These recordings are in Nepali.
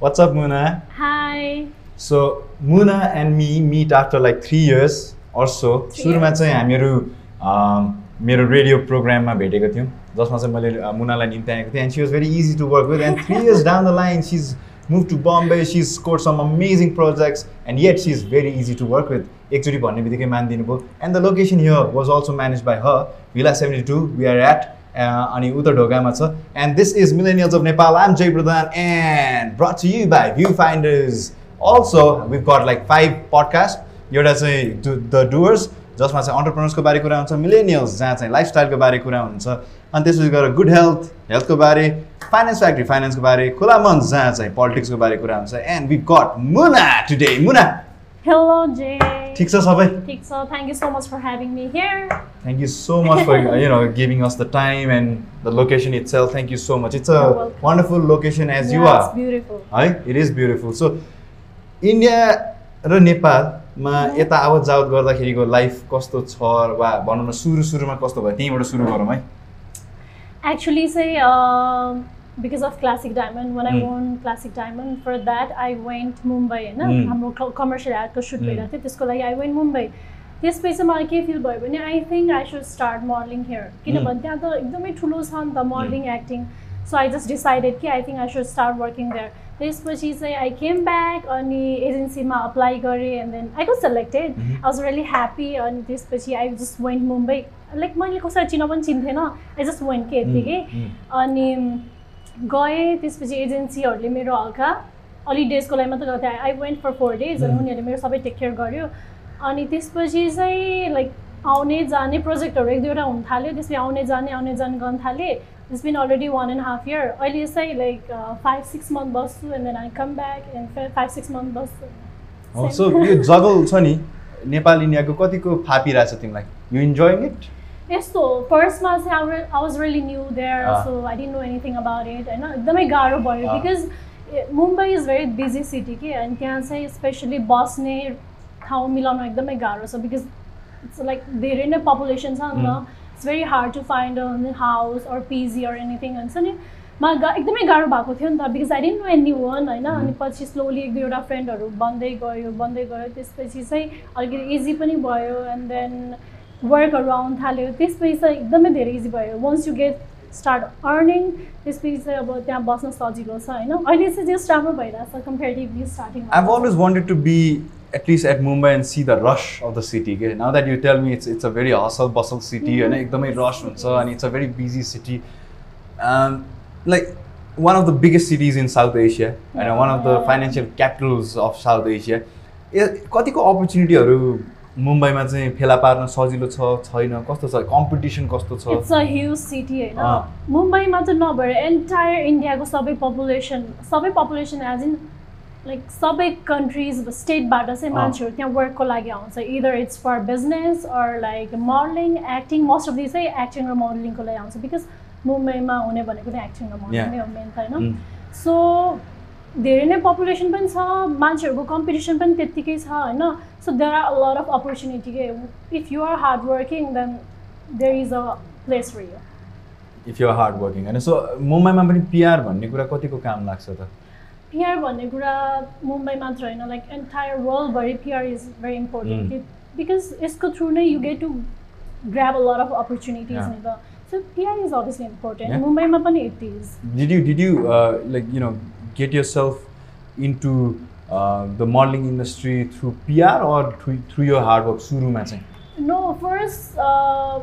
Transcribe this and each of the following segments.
What's up, Muna? Hi. So, Muna and me meet after like three years or so. सुरुमा. चाहिँ हामीहरू मेरो रेडियो प्रोग्राममा भेटेको थियौँ जसमा चाहिँ मैले मुनालाई निम्ति आएको थिएँ and she was very easy to work with and three years down the line she is move to Bombay she is score some amazing projects and yet she is very easy to work with एकचोटि भन्ने बित्तिकै मानिदिनु भयो and the location here was also manage by her villa seventy two we are at अनि उता ढोकामा छ। And this is millennials of Nepal I'm Jay Pradhan and brought you by view finders also we've got like five podcast एउटा चाहिँ द डुवर्स जसमा चाहिँ अन्टरप्रिनर्सको बारे कुरा हुन्छ मिलेनियल्स जहाँ चाहिँ लाइफस्टाइलको बारे कुरा हुन्छ अनि त्यसपछि गएर गुड हेल्थ हेल्थको बारे फाइनेन्स फ्याक्ट्री फाइनेन्सको बारे खुला मञ्च जहाँ चाहिँ पोलिटिक्सको बारे कुरा हुन्छ and we got Muna today Muna Hello, Jay. ठिक छ सबै ठिक छ thank you so much for having me here thank you so much for you know giving us the time and the location itself thank you so much it's a wonderful location as you are है it is beautiful so India र नेपाल मा यता आवत जावत गर्दाखेरिको लाइफ कस्तो छ वा भनौँ न सुरु सुरुमा कस्तो भयो? त्यहीँबाट सुरु गरौँ है। एक्चुली चाहिँ because of Classic Diamond, when I Mm. won Classic Diamond, for that I went Mumbai होइन. हाम्रो कमर्सियल एडको सुट. भइरहेको थियो त्यसको लागि आई वेन्ट मुम्बई त्यसपछि मलाई के फिल भयो भने I think I should start modelling here किनभने त्यहाँ त एकदमै ठुलो छ नि त modelling acting so I just decided कि I think I should start working there त्यसपछि चाहिँ आई केम ब्याक अनि एजेन्सीमा अप्लाई गरेँ and then I got selected. I was really happy अनि त्यसपछि I just went Mumbai like मैले कसरी चिन्न पनि चिन्थेन। आई जस्ट वेन्ट के यत्तिकै अनि गएँ त्यसपछि एजेन्सीहरूले मेरो हल्का अलि डेजको लागि मात्रै थिएँ I went for four days अनि. उनीहरूले मेरो सबै टेक केयर गर्यो। अनि त्यसपछि चाहिँ लाइक आउने जाने प्रोजेक्टहरू एक दुईवटा हुन थाल्यो। त्यसपछि आउने जाने आउने जाने गर्न थालेँ। It's been already one and half year अहिले चाहिँ लाइक फाइभ सिक्स मन्थ बस्छु and then I come back and five six month बस्छु। सो यो जगल छ नि नेपाल इन्डियाको कतिको फापिरहेछ तिमीलाई? यु इन्जोइङ इट यस्तो फर्स्टमा चाहिँ I was really new there. So I didn't know anything about it होइन एकदमै गाह्रो भयो. Because Mumbai is very busy city कि अनि त्यहाँ चाहिँ स्पेसली बस्ने ठाउँ मिलाउन एकदमै गाह्रो छ बिकज इट्स लाइक धेरै नै पपुलेसन छ नि Mm. त it's very hard to find house or PG or anything हुन्छ नि मा गा एकदमै गाह्रो भएको थियो नि त because I didn't know anyone होइन अनि. पछि स्लोली एक दुईवटा फ्रेन्डहरू बन्दै गयो बन्दै गयो त्यसपछि चाहिँ अलिकति इजी पनि भयो एन्ड देन वर्कहरू आउनु थाल्यो। त्यसपछि चाहिँ uh, एकदमै धेरै इजी भयो। Once you get start earning त्यसपछि चाहिँ अब त्यहाँ बस्न सजिलो छ होइन? अहिले चाहिँ जस्ट राम्रो भइरहेको छ comparatively starting I always wanted to be at least at Mumbai and see the rush of the city के now that you tell me it's it's a very hustle bustle city होइन एकदमै रस हुन्छ अनि it's a very busy city like one of the biggest cities in South Asia होइन one of the financial capitals of South Asia ए कतिको अपर्च्युनिटीहरू मुम्बईमा चाहिँ फेला पार्न सजिलो छ छैन कस्तो छ कम्पिटिसन कस्तो छ इट्स अ ह्युज सिटी होइन। मुम्बईमा त नभएर एन्टायर इन्डियाको सबै पपुलेसन सबै पपुलेसन एज इन लाइक सबै कन्ट्रिज स्टेटबाट चाहिँ। मान्छेहरू त्यहाँ वर्कको लागि आउँछ either it's for business or like modelling acting most of the चाहिँ एक्टिङ र मोडलिङको लागि आउँछ बिकज मुम्बईमा हुने भनेको नै एक्टिङ र मोडलिङ. नै हो मेन त होइन Mm. सो धेरै नै पपुलेसन पनि छ मान्छेहरूको कम्पिटिसन पनि त्यत्तिकै छ होइन so there are a lot of opportunity के if you are hard working then there is a place for you if you're hard working होइन सो मुम्बईमा पनि पिआर भन्ने कुरा कतिको काम लाग्छ त? पिआर भन्ने कुरा मुम्बई मात्र होइन. Like entire वर्ल्डभरि PR is very Mm. Important because यसको थ्रु नै you get to grab a lot of opportunities Yeah. नि त so PR is obviously important Yeah. मुम्बईमा पनि it is did you did you uh, like you know get yourself into uh, the modeling industry through PR or through, through your hard work सुरुमा चाहिँ No, first, uh,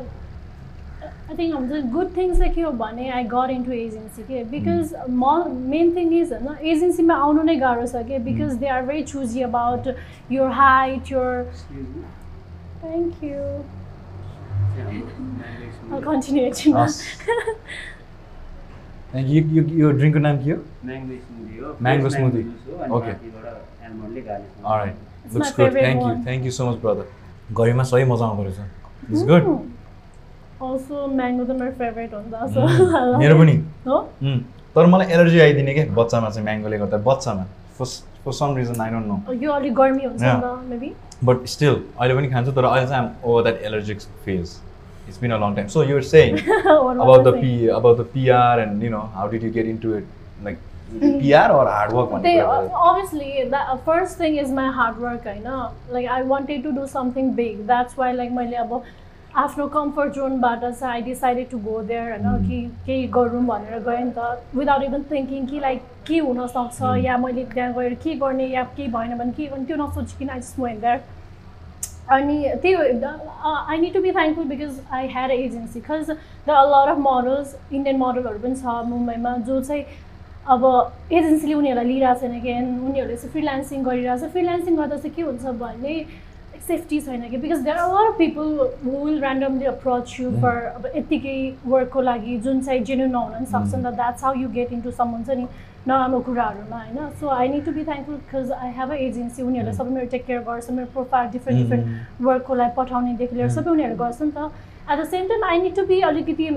I think um, the good things like you भने I got into agency के because mo- main thing is होइन एजेन्सीमा आउनु नै गाह्रो छ के because they are very choosy about your height, your thank you. I'll continue यो ड्रिङ्कको नाम के हो mango smoothie okay thank you thank you so much brother घरिमा सही मजा आउँदो रहेछ मेरो पनि तर मलाई एलर्जी आइदिने क्या बच्चामा चाहिँ म्याङ्गोले गर्दा बच्चामा बट स्टिल अहिले पनि खान्छु तर अहिले चाहिँ it's been a long time so you're saying about the P about the PR and you know how did you get into it like PR or hard work भन्ने त्यही कुरा भयो। Obviously first thing is my hard work होइन like I wanted to do something big that's why like मैले अब आफ्नो कम्फर्ट जोनबाट चाहिँ I decided to go there होइन Mm. कि केही गरौँ भनेर गएँ नि त विदाउट इभन थिङ्किङ कि लाइक के हुनसक्छ Mm. या मैले त्यहाँ गएर के गर्ने या केही भएन भने के गर्ने त्यो नसोचिकन आई जस्ट वेन्ट देयर अनि त्यही I need to be thankful because I had agency because the lot of models Indian मोडलहरू पनि छ मुम्बईमा जो चाहिँ अब एजेन्सीले उनीहरूलाई लिइरहेको छैन कि एन्ड उनीहरूले चाहिँ फ्रिलान्सिङ गरिरहेको छ। फ्रिलान्सिङ गर्दा चाहिँ के हुन्छ भने सेफ्टी छैन कि because there are lot of people who will randomly approach you for अब यत्तिकै वर्कको लागि जुन चाहिँ जेन्युन नहुन पनि सक्छ नि त that's how you get into some हुन्छ नि नराम्रो कुराहरूमा होइन so I need to be thankful because I have a agency उनीहरूले सबै मेरो टेक केयर गर्छ मेरो प्रोफाइल डिफ्रेन्ट डिफ्रेन्ट वर्कको लागि पठाउनेदेखि लिएर सबै उनीहरू गर्छ नि त at the same time I need to be अलिकति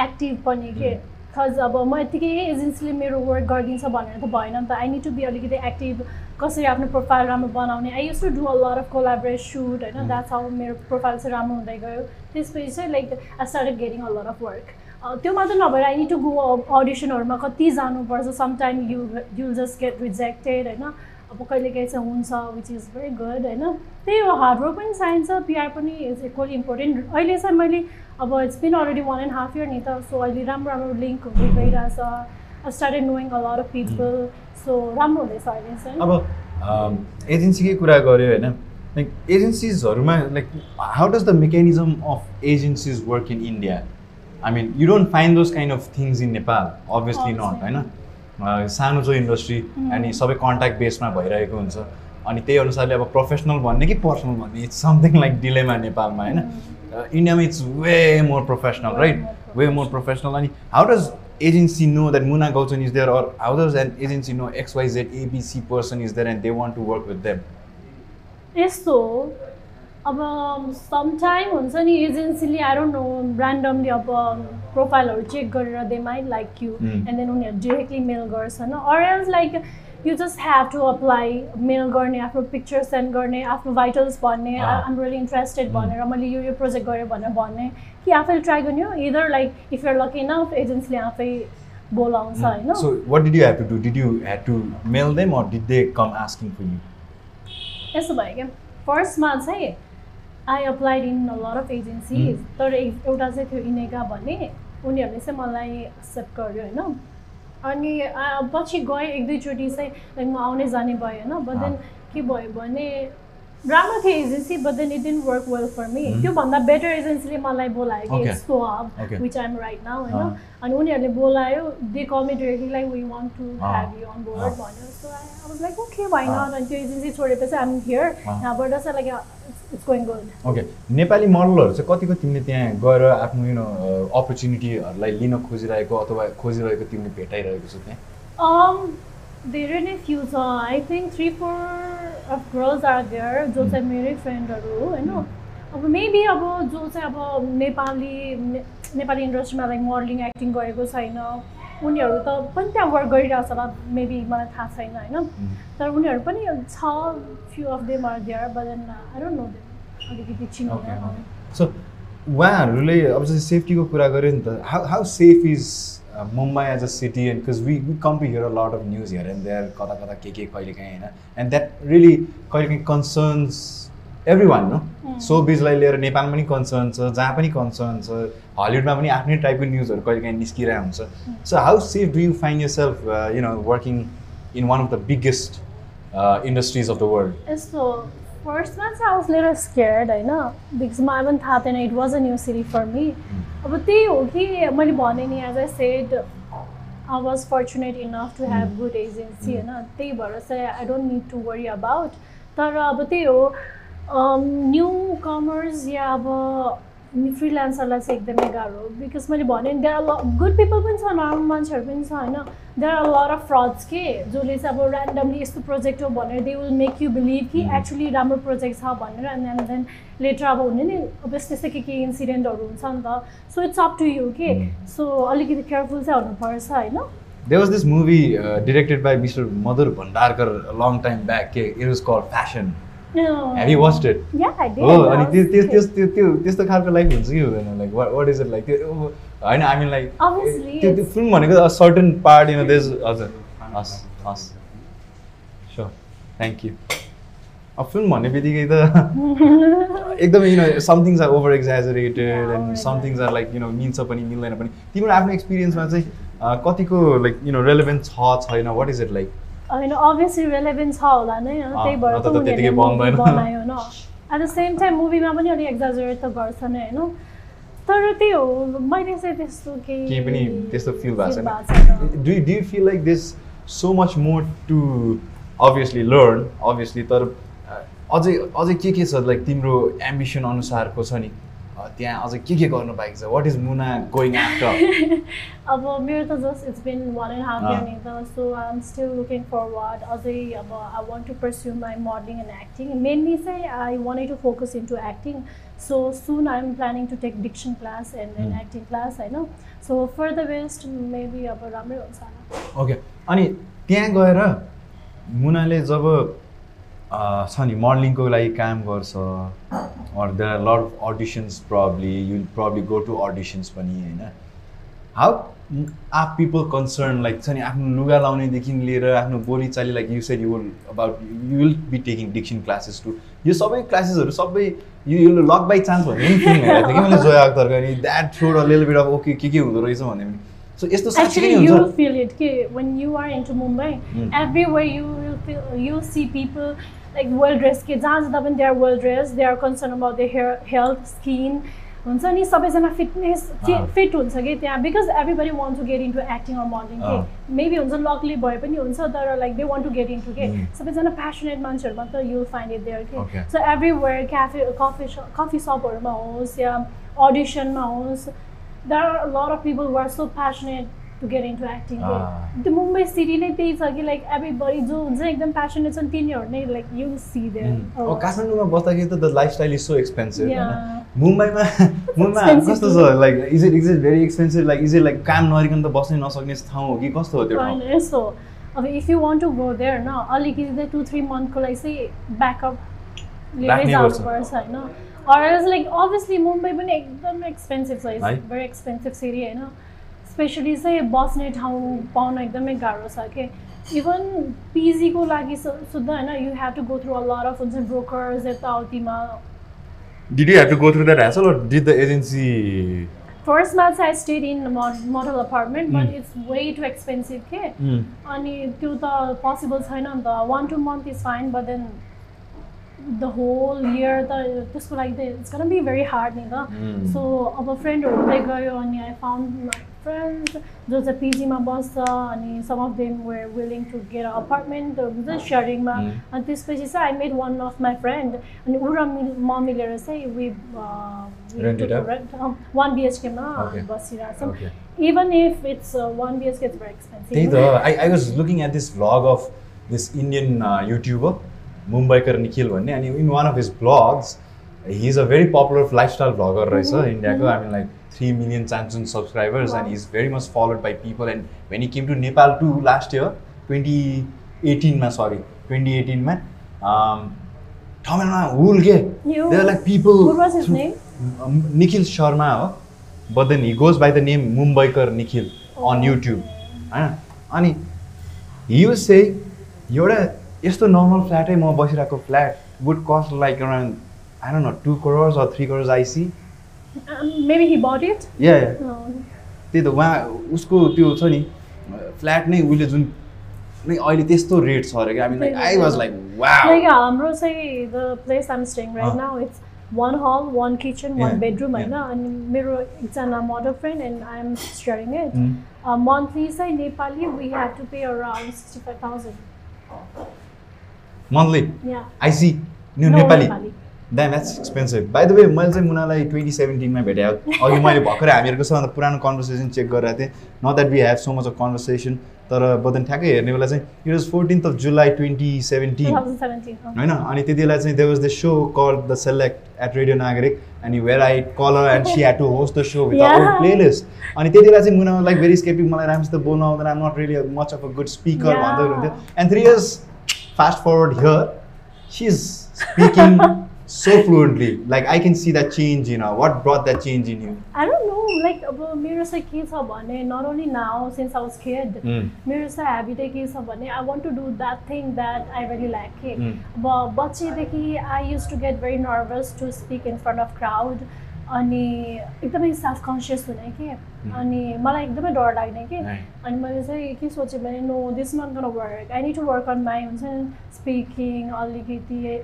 एक्टिभ पनि के बिकज अब म यत्तिकै एजेन्सीले मेरो वर्क गरिदिन्छ भनेर त भएन नि त आई निड टु बी अलिकति एक्टिभ कसरी आफ्नो प्रोफाइल राम्रो बनाउने I use to do a lot of collaborate shoot होइन द्याट्स हाउ मेरो प्रोफाइल चाहिँ राम्रो हुँदै गयो त्यसपछि चाहिँ like I started getting a lot of work त्यो मात्र नभएर आई निड टु गो अडिसनहरूमा कति जानुपर्छ sometime you you just get rejected होइन? अब कहिलेकाहीँ चाहिँ हुन्छ विच इज भेरी गुड होइन? त्यही हो हार्डवर्क पनि चाहिन्छ पिआर पनि इज इक्वली इम्पोर्टेन्ट अहिले चाहिँ मैले अब it's been already one and half year नि त सो अहिले राम्रो राम्रो लिङ्कहरू गइरहेछ I started knowing a lot of people so राम्रो हुँदैछ अहिले चाहिँ। अब एजेन्सीकै कुरा गऱ्यो होइन? Like एजेन्सिजहरूमा like how does the mechanism of agencies work in India I mean you don't find those kind of things in Nepal obviously not होइन सानो छ इन्डस्ट्री अनि सबै कन्ट्याक्ट बेसमा भइरहेको हुन्छ अनि त्यही अनुसारले अब प्रोफेसनल भन्ने कि पर्सनल भन्ने इट्स समथिङ लाइक डिलेमा नेपालमा होइन इन्डियामा it's way more professional right way more professional अनि how does agency know that Muna Gautam is there, or how does an agency know XYZ ABC person is there and they want to work with them? यस्तो अब समटाइम हुन्छ नि एजेन्सीले नो ऱ्यान्डमली अब प्रोफाइलहरू चेक गरेर they might like you. And then उनीहरू डिरेक्टली मेल गर्छन् or else like you just have to apply mail गर्ने आफ्नो पिक्चर सेन्ड गर्ने आफ्नो भाइटल्स भन्ने. I'm really interested. भनेर मैले यो यो प्रोजेक्ट गरेँ भनेर भन्ने कि आफैले ट्राई गर्ने हो either like if you're lucky न एजेन्सीले आफै बोलाउँछ होइन So what did you have to do? Did you have to mail them or did they come asking for you? यस्तो भयो क्या फर्स्टमा चाहिँ I applied in a lot of agencies तर एउटा चाहिँ थियो इनेगा भन्ने उनीहरूले चाहिँ मलाई एक्सेप्ट गर्यो होइन अनि पछि गएँ एक दुईचोटि चाहिँ लाइक म आउने जाने भयो होइन बट देन के भयो भने राम्रो थियो agency but then it didn't work well for me. त्योभन्दा बेटर एजेन्सीले मलाई बोलायो कि. सो हब Okay. Which I'm right now होइन. अनि उनीहरूले बोलायो they call me directly like we want to. Have you on board. भन्यो so I was like okay. Not अनि त्यो एजेन्सी छोडेपछि आइम हियर. यहाँबाट चाहिँ लाइक ओके नेपाली मोडलहरू चाहिँ कतिको तिमीले त्यहाँ गएर आफ्नो यु नो अपर्च्युनिटीहरूलाई लिन खोजिरहेको अथवा खोजिरहेको तिमीले भेटाइरहेको छौ त्यहाँ? धेरै नै फ्यु छ I think three four of girls are there जो चाहिँ मेरै फ्रेन्डहरू हो होइन अब मेबी अब जो चाहिँ अब नेपाली नेपाली इन्डस्ट्रीमा लाइक मोडलिङ एक्टिङ गरेको छैन। उनीहरू त पनि त्यहाँ वर्क गरिरहेको छ होला मेबी मलाई थाहा छैन होइन? तर उनीहरू पनि छ few of them are there but then I don't know अलिकति चिन्नु सो उहाँहरूले अब जस्तै सेफ्टीको कुरा गऱ्यो नि त how how safe is Mumbai as a city and because we we come to hear a lot of news here and there कता कता के के कहिले काहीँ होइन? एन्ड द्याट रियली कहिले काहीँ concerns everyone no. So बिजलाई लिएर नेपालमा पनि कन्सर्न छ जहाँ पनि कन्सर्न छ हलिउडमा पनि आफ्नै टाइपको न्युजहरू कहिले काहीँ निस्किरहेको हुन्छ। So how safe do you find yourself you know working in one of the biggest industries of the world यस्तो फर्स्टमा चाहिँ वाज लिटल स्केयर्ड होइन? बिकज मलाई पनि थाहा थिएन it was a new city for me अब त्यही हो कि मैले भने नि as I said I was fortunate enough to have good agency होइन? त्यही भएर चाहिँ I don't need to worry about तर अब त्यही हो न्यू कमर्स या अब फ्रिलान्सरलाई चाहिँ एकदमै गाह्रो बिकज मैले भने देयर आर गुड पिपल पनि छ नराम्रो मान्छेहरू पनि छ होइन there are lot of frauds के जसले चाहिँ अब ऱ्यान्डमली यस्तो प्रोजेक्ट हो भनेर they will make you believe कि Mm. एक्चुली राम्रो प्रोजेक्ट छ भनेर एन्ड देन देन लेटर अब हुने नि अब यस्तो यस्तो के के इन्सिडेन्टहरू हुन्छ नि त so it's up to you के Mm. सो अलिकति केयरफुल चाहिँ हुनुपर्छ होइन There was this movie uh, directed by Mr. Madhur Bhandarkar a long time back. eh, It was called Fashion. Have you watched it? Yeah, I did. हो अनि त्यो त्यो त्यो त्यो त्यस्तो खालको लाइफ हुन्छ कि हुँदैन like what is it like त्यो होइन आई मिन लाइक त्यो त्यो फिल्म भनेको सर्टन पार्ट यु नो देज हजुर हस् हस् सो थ्याङ्क यू अब फिल्म भन्ने बित्तिकै त एकदमै you know somethings are over exaggerated and somethings are like you know मिल्छ पनि मिल्दैन पनि. तिम्रो आफ्नो एक्सपिरियन्समा चाहिँ कतिको लाइक यु नो रेलेभेन्ट छ छैन? वाट इज इट लाइक होइन अभियसली रेलेभेन्ट छ होला नै होइन त्यही भएर त उनीहरूले। बनायो होइन एट द सेम टाइम मुभीमा पनि अलिक एक्जाजरेट त गर्छ नै होइन तर त्यही हो मैले चाहिँ त्यस्तो केही केही पनि त्यस्तो फिल भएको छैन। Do do feel like this so much more to obviously learn obviously तर अझै अझै के के छ लाइक तिम्रो एम्बिसन अनुसारको छ नि त्यहाँ अझै के के गर्नु बाहेक छ? What is Muna going after अब मेरो त just it's been one and half. Year नि त so I am still looking forward अझै अब I want to pursue my modelling and acting mainly चाहिँ I want to focus in to acting so soon I am planning to take diction class and and. Acting class होइन so for the best maybe अब राम्रै हुन्छ होला। ओके अनि त्यहाँ गएर मुनाले जब छ नि मोडलिङको लागि काम गर्छ। Or there are lot of auditions probably you will probably go to auditions पनि होइन? How are people concern like छ नि आफ्नो लुगा लाउनेदेखि लिएर आफ्नो बोलीचाली like you said you will about you will be taking diction classes to यो सबै क्लासेसहरू सबै यो यो लक बाई चान्स भन्ने पनि फिल्म हेरेको थिएँ कि मैले जोया अख्तरको अनि that throwed a lil bit of okay के के हुँदो रहेछ भन्ने पनि। सो यस्तो साँच्चै Actually, नै you will हुन्छ feel it. Okay, when you are into Mumbai, Mm. everywhere you like well dressed. Okay, जहाँ जाँदा पनि they are well dressed. They are concerned about their hair, health, skin. हुन्छ नि सबैजना फिटनेस। फिट हुन्छ कि त्यहाँ because everybody want to get into acting or modelling अँ। के मेबी हुन्छ लकली भए पनि हुन्छ तर like they want to get into के. सबैजना प्यासनेट मान्छेहरूमा त यु फाइन्ड इट देयर. के so everywhere cafe coffee coffee सपहरूमा होस् या अडिसनमा होस् there are a lot of people who are get into acting. Ah. The Mumbai city नै त्यही छ कि लाइक everybody जो हुन्छ एकदम passionate छन् तिनीहरू नै लाइक यु सी देयर काठमाडौँमा बस्दाखेरि त the lifestyle is so expensive मुम्बईमा मुम्बईमा कस्तो. छ? Like is it is it very expensive like is it like काम नगरिकन त बस्नै नसक्ने ठाउँ हो कि कस्तो हो त्यो ठाउँ? यस्तो अब if you want to go there न अलिकति चाहिँ टु थ्री मन्थको लागि चाहिँ ब्याकअप लिएरै। जानुपर्छ होइन? अर लाइक अभियसली मुम्बई पनि एकदम एक्सपेन्सिभ छ? इट्स भेरी एक्सपेन्सिभ सिटी होइन? स्पेसली चाहिँ बस्ने ठाउँ पाउन एकदमै गाह्रो छ कि इभन पिजीको लागि सुद्धा होइन you have to go through a lot of हुन्छ ब्रोकर्स यताउतिमा did you have to go through that hassle or did the agency फर्स्टमा चाहिँ I stayed in model apartment but Mm. It's way too expensive के अनि त्यो त पोसिबल छैन नि त one two month is fine but then the whole year त त्यसको लागि त it's gonna be very hard नि त. सो अब फ्रेन्डहरू हुँदै गयो अनि आई फाउन्ड फ्रेन्ड्स जो चाहिँ पिजीमा बस्छ अनि some of them were willing to get apartment हुन्छ सेयरिङमा. अनि त्यसपछि चाहिँ I made one of my friend अनि ऊ र म मिलेर चाहिँ वी? One बिएचकेमा Okay. बसिरहेको छौँ Okay. even if it's uh, one BSK, it's very expensive. त्यही त I I was looking at this vlog of this Indian YouTuber Mumbaikar Nikhil भन्ने अनि in one of his vlogs he is a very popular lifestyle vlogger रहेछ इन्डियाको. I mean like three million चान्सुन subscribers and Wow. Is very much followed by people and when he came to Nepal to last year twenty एटिनमा sorry twenty एटिनमा ठमेलमा हुल के You- there like people What was his name? Nikhil Sharma हो but then he goes by the name Mumbaikar Nikhil on Oh. YouTube होइन अनि हि से एउटा यस्तो नर्मल फ्ल्याटै म बसिरहेको flat would cost like around I don't know two crores or three crores I see yeah No. त्यही त उहाँ उसको त्यो छ नि फ्ल्याट नै उसले जुन नै अहिले त्यस्तो रेट छ अरे क्या। आई वाज लाइक हाम्रो चाहिँ hall, one kitchen, one Yeah, bedroom होइन. अनि मेरो एकजना model friend and I am sharing it. Monthly चाहिँ Nepali we have to pay around sixty five thousand monthly I see Nepali damn that's expensive by the way मैले चाहिँ मुनालाई ट्वेन्टी सेभेन्टिनमा भेटेँ अघि मैले भर्खरै हामीहरूको सबभन्दा पुरानो कन्भर्सेसन चेक गरिरहेको थिएँ। Not that we have so much of conversation तर बदन ठ्याक्कै हेर्ने बेला चाहिँ it was fourteenth of July twenty seventeen होइन? अनि त्यति बेला चाहिँ they was the show call the select at radio Nagarik अनि where I caller and she had to host the show with Yeah. Playlist अनि त्यति बेला चाहिँ मुना लाइक भेरी स्केपिङ मलाई राम्रोसित बोल्नु आउँदैन। I'm not really much of a good speaker. भन्दै हुनुहुन्थ्यो। And three years fast forward here she is speaking so fluently. Like I can see that change in her. What brought that change in you? I don't know, like अब मेरो चाहिँ के छ भने not only now since I was kid. मेरो चाहिँ ह्याबिटै के छ भने I want to do that thing that I really like के. अब बच्चैदेखि I use to get very nervous to speak in front of crowd अनि एकदमै सेल्फ कन्सियस हुने कि अनि मलाई एकदमै डर लाग्ने कि. अनि मैले चाहिँ के सोचेँ भने no this not gonna work I need to work on my हुन्छ नि स्पिकिङ अलिकति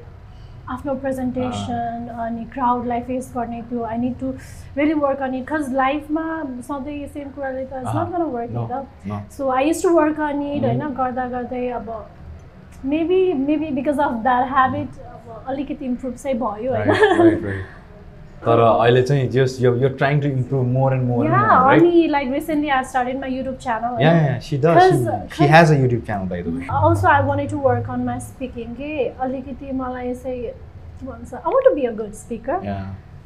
आफ्नो प्रेजेन्टेसन अनि क्राउडलाई फेस गर्ने त्यो I need to really work on it लाइफमा सधैँ सेम कुराले त इट्स नट वर्क. त so I use to work on it होइन गर्दा गर्दै अब maybe maybe because of that habit अब अलिकति इम्प्रुभ चाहिँ भयो होइन. तर अहिले चाहिँ just you you trying to improve more and more yeah अनि like recently I started my YouTube channel yeah yeah she does she has a YouTube channel by the way also I wanted to work on my speaking के अलिकति मलाई चाहिँ के भन्छ I want to be a good speaker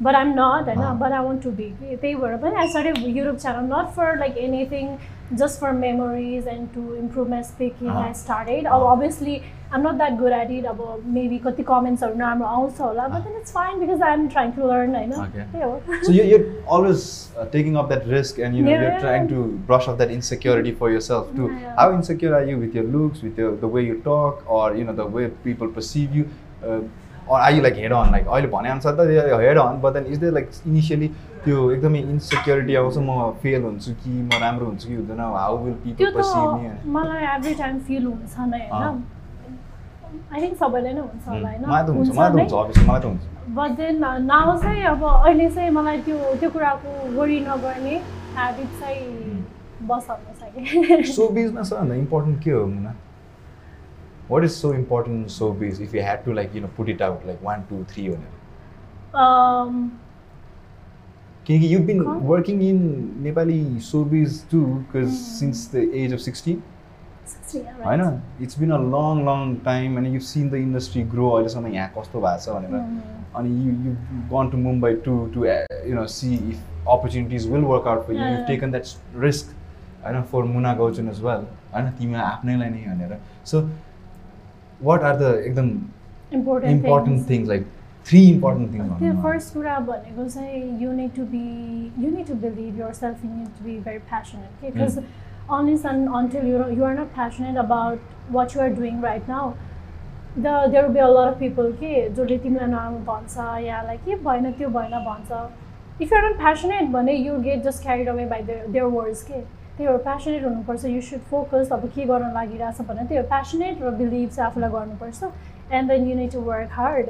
but I am not but I want to be त्यही भएर I started YouTube channel not for like anything just for memories and to improve my speaking. Ah. I started. Ah. अब obviously I'm not that good at it. अब maybe कति commentsहरू नराम्रो आउँछ होला, but then it's fine because I'm trying to learn, होइन. त्यही हो. So you, you're always uh, taking up that risk and you know, you're Yeah. trying to brush off that insecurity for yourself too. Yeah. How insecure are you with your looks, with your, the way you talk, or you know the way people perceive you? Uh, or are you like head on? Like अहिले भने अनुसार त head on, but then is there like initially त्यो एकदमै इन्सेक्युरिटी आउँछ म फेल हुन्छु कि म राम्रो हुन्छु कि हुँदैन how will people perceive me मलाई एभ्री टाइम फिल हुन्छ नै. होइन? आई थिङ्क सबैले नै हुन्छ होला होइन? मलाई त हुन्छ मलाई त। हुन्छ मलाई त हुन्छ। बट देन नाउ चाहिँ अब अहिले चाहिँ मलाई त्यो त्यो कुराको वरि नगर्ने ह्याबिट चाहिँ बसाल्नु छ कि सो बिजमा सबभन्दा इम्पोर्टेन्ट के हो Muna what is so important so busy if you had to like you know put it out like one two three भनेर किनकि you been? Working in Nepali so busy to because. Since the age of sixteen. होइन it's been a long long time अनि you seen the industry grow अहिलेसम्म यहाँ कस्तो भएको छ भनेर. अनि you you gone to Mumbai to to you know see if opportunities will work out for you you. Taken that risk होइन for Muna Gauchan as well होइन तिमी आफ्नैलाई नै भनेर सो वाट आर द एकदम important things. Things like three important त्यो थिङ्स फर्स्ट कुरा भनेको चाहिँ you need to be you need to believe yourself you need to be very passionate के because unless and until you you are not passionate about what you are doing right now the there be a lot of people के जसले तिमीलाई नराम्रो भन्छ या लाइक के भएन त्यो भएन भन्छ। If you are not passionate भने you get just carried away by their their words के। त्यही भएर प्यासनेट हुनुपर्छ यु सुड फोकस अब के गर्न लागिरहेछ भने त्यही हो प्यासनेट र बिलिभ चाहिँ आफूलाई गर्नुपर्छ। And then you need to work hard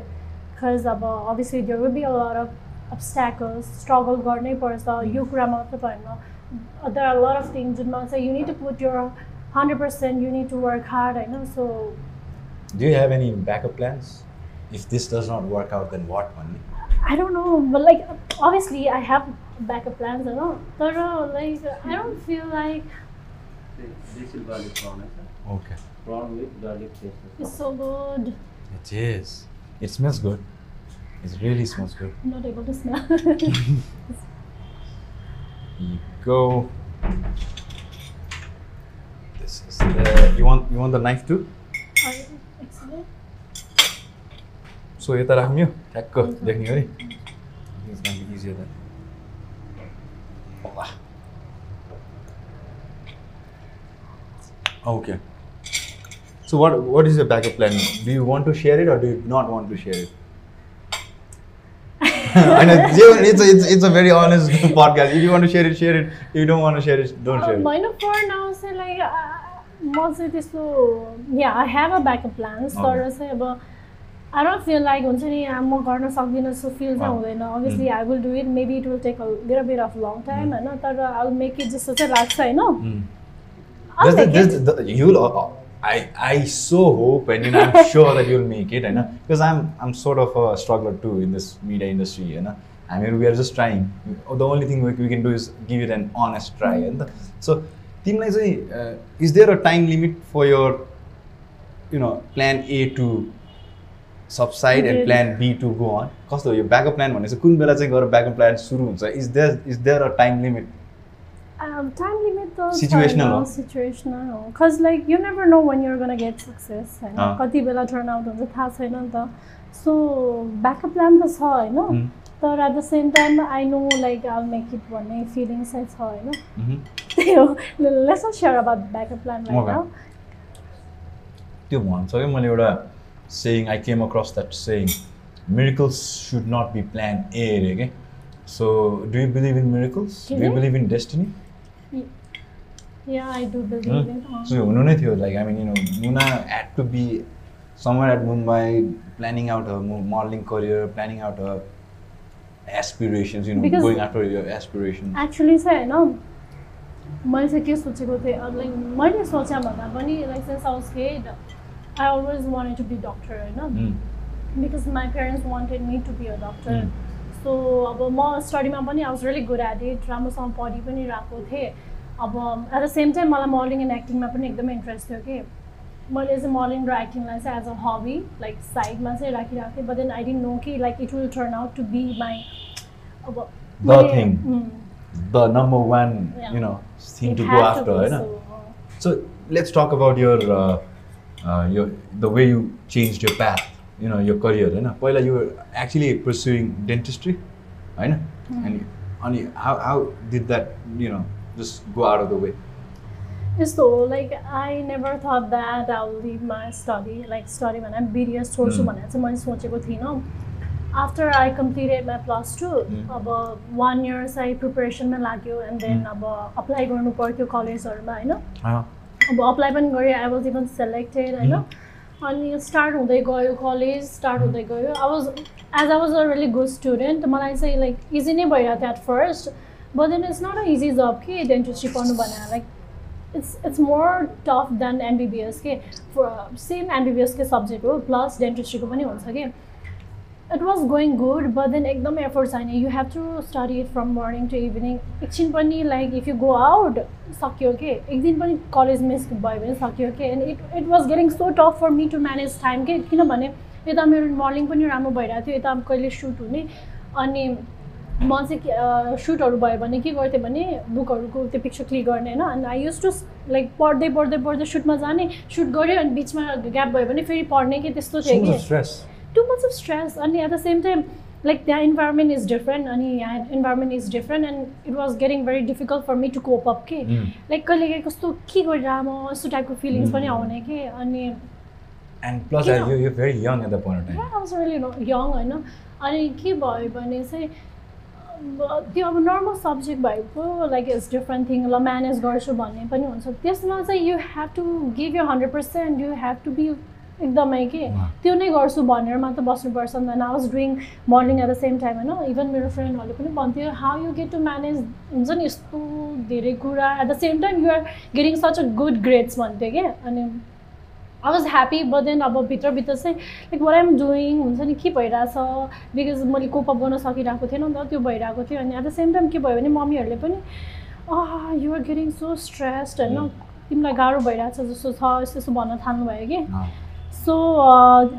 because अब obviously there will be a lot of obstacles struggle गर्नै पर्छ यो कुरा मात्र त होइन there are lot of things जुनमा चाहिँ you need to put your hundred percent you need to work hard होइन so Do you have any backup plans? If this does not work out, then what, भन्ने I don't know but like obviously I have backup plans होइन तर like I don't feel like This is garlic prawn, है sir. Okay. Prawn with garlic paste. है it's sir. So good It is. It smells good. It really smells good. Not able to smell You go. This is the. You want you want the knife too? So यता राख्ने हो ठ्याक्क देख्ने हो नि It's gonna be easier then. Hola. Okay. So what what is your backup plan? Do you want to share it or do you not want to share it? I know it's a, it's, it's a very honest podcast. If you want to share it, share it. If you don't want to share it, don't share it. होइन फर नाउ चाहिँ लाइक म चाहिँ त्यस्तो yeah I have a backup plans तर. चाहिँ अब आई डोन्ट फिल लाइक हुन्छ नि म गर्न सक्दिनँ सो फिल चाहिँ अँ. हुँदैन obviously I will do it maybe it will take a little bit of long time होइन तर आई विल मेक इट जस्तो चाहिँ लाग्छ होइन Mm. Uh, uh, I, I so hope and you know, I'm sure that you'll make it, I know, because I'm, I'm sort of a struggler too in this media industry, you know. I mean, we are just trying. The only thing we, we can do is give it an honest try. And so, तिमीलाई चाहिँ uh, is there a time limit for your, you know, plan A to subside and Okay. plan B to go on? कस्तो हो यो ब्याकअप प्लान भनेपछि कुन बेला चाहिँ गएर ब्याकअप प्लान सुरु हुन्छ is there is there a time limit Um, time limit त Situational हो। सिचुएसनल हो cause like you never know when you're gonna get success होइन। कति बेला टर्न आउट हुन्छ थाहा छैन नि त। सो ब्याकअप प्लान त छ होइन? तर at the same time I know like I'll make it भन्ने फिलिङ चाहिँ छ होइन. त्यही हो। Lesson share about backup plan त्यो भन्छ क्या मैले एउटा saying I came across that saying miracles should not be plan A अरे के so do you believe in miracles do you? Believe in destiny so हुनु नै थियो like I mean you know Muna at to be summer at Mumbai planning out a modelling career planning out a aspirations you know Because- going after your aspiration actually चाहिँ होइन मैले चाहिँ के सोचेको थिएँ अब लाइक मैले सोचेँ भन्दा पनि like sense house head I always wanted to be doctor होइन? Because my parents wanted me to be a doctor. So अब म स्टडीमा पनि I was really good at it राम्रोसँग पढि पनि रहेको थिएँ अब एट द सेम टाइम मलाई मोडलिङ एन्ड एक्टिङमा पनि एकदमै इन्ट्रेस्ट थियो कि मैले चाहिँ मोडलिङ र एक्टिङलाई चाहिँ एज अ हबी लाइक साइडमा चाहिँ राखिरहेको थिएँ but then I didn't know कि like it will turn out to be my अब The thing. Mm. The number one Yeah. You know thing It to had go to after be होइन so, uh, So let's talk about your uh, uh, your the way you changed your path. You know your career. होइन पहिला you were actually pursuing dentistry, होइन and अनि how how did that you know just go out of the way? यस्तो हो like I never thought that I will leave my study like study भनेर बिडिएस छोड्छु. भनेर चाहिँ मैले सोचेको थिइनँ after I completed my plus two. अब वान इयर चाहिँ प्रिपेरेसनमै लाग्यो एन्ड देन. अब अप्लाई गर्नु पर्थ्यो कलेजहरूमा होइन अब अप्लाई पनि गरेँ आई वाज इभन सेलेक्टेड होइन अनि स्टार्ट हुँदै गयो कलेज स्टार्ट हुँदै गयो। I was as I was a really good student मलाई चाहिँ लाइक इजी नै भइरहेको थियो at first but then it's not a easy जब कि डेन्टिस्ट्री पढ्नु भनेर like it's it's more tough than MBBS के सेम एमबिबिएसकै सब्जेक्ट हो प्लस डेन्टिस्ट्रीको पनि हुन्छ कि। It was going good but then एकदमै एफोर्ट छैन you have to study it from morning to evening एकछिन पनि like if you go out सक्यो के? एक दिन पनि कलेज मिस भयो भने सक्यो के? And it it was getting so tough for me to manage time के किनभने यता मेरो मर्निङ पनि राम्रो भइरहेको थियो यता कहिले सुट हुने? अनि म चाहिँ सुटहरू भयो भने के गर्थेँ भने बुकहरूको त्यो पिक्चर क्लिक गर्ने होइन? अनि आई युज टु लाइक पढ्दै पढ्दै पढ्दै सुटमा जाने सुट गऱ्यो अनि बिचमा ग्याप भयो भने फेरि पढ्ने कि त्यस्तो थियो कि। Too much of stress and at the same time like the environment is different and yeah, environment is different and it was getting very difficult for me to cope up के Mm. लाइक कहिले काहीँ कस्तो के गरिरह म यस्तो टाइपको फिलिङ्स पनि Mm. आउने कि अनि And plus, You uh, know- you you're very young at that point of time. I was really young होइन अनि के भयो भने चाहिँ त्यो अब नर्मल सब्जेक्ट भएको लाइक इट्स डिफ्रेन्ट थिङ ल म्यानेज गर्छु भन्ने पनि हुन्छ त्यसमा चाहिँ you have to give you hundred percent you have to be एकदमै के. त्यो नै गर्छु भनेर मात्र बस्नुपर्छ नि I was doing morning at the same time होइन? इभन मेरो फ्रेन्डहरूले पनि भन्थ्यो how you get to manage हुन्छ नि यस्तो धेरै कुरा। At the same time you're getting such a good grades भन्थ्यो क्या अनि I was happy but then अब भित्रभित्र चाहिँ लाइक वाट आइम डुइङ हुन्छ नि के भइरहेछ? बिकज मैले कोपअप गर्न सकिरहेको थिएन नि त त्यो भइरहेको थियो। अनि एट द सेम टाइम के भयो भने मम्मीहरूले पनि uh you're getting so stressed होइन? Mm. तिमीलाई गाह्रो भइरहेछ जस्तो छ यस्तो यस्तो भन्न थाल्नुभयो कि. So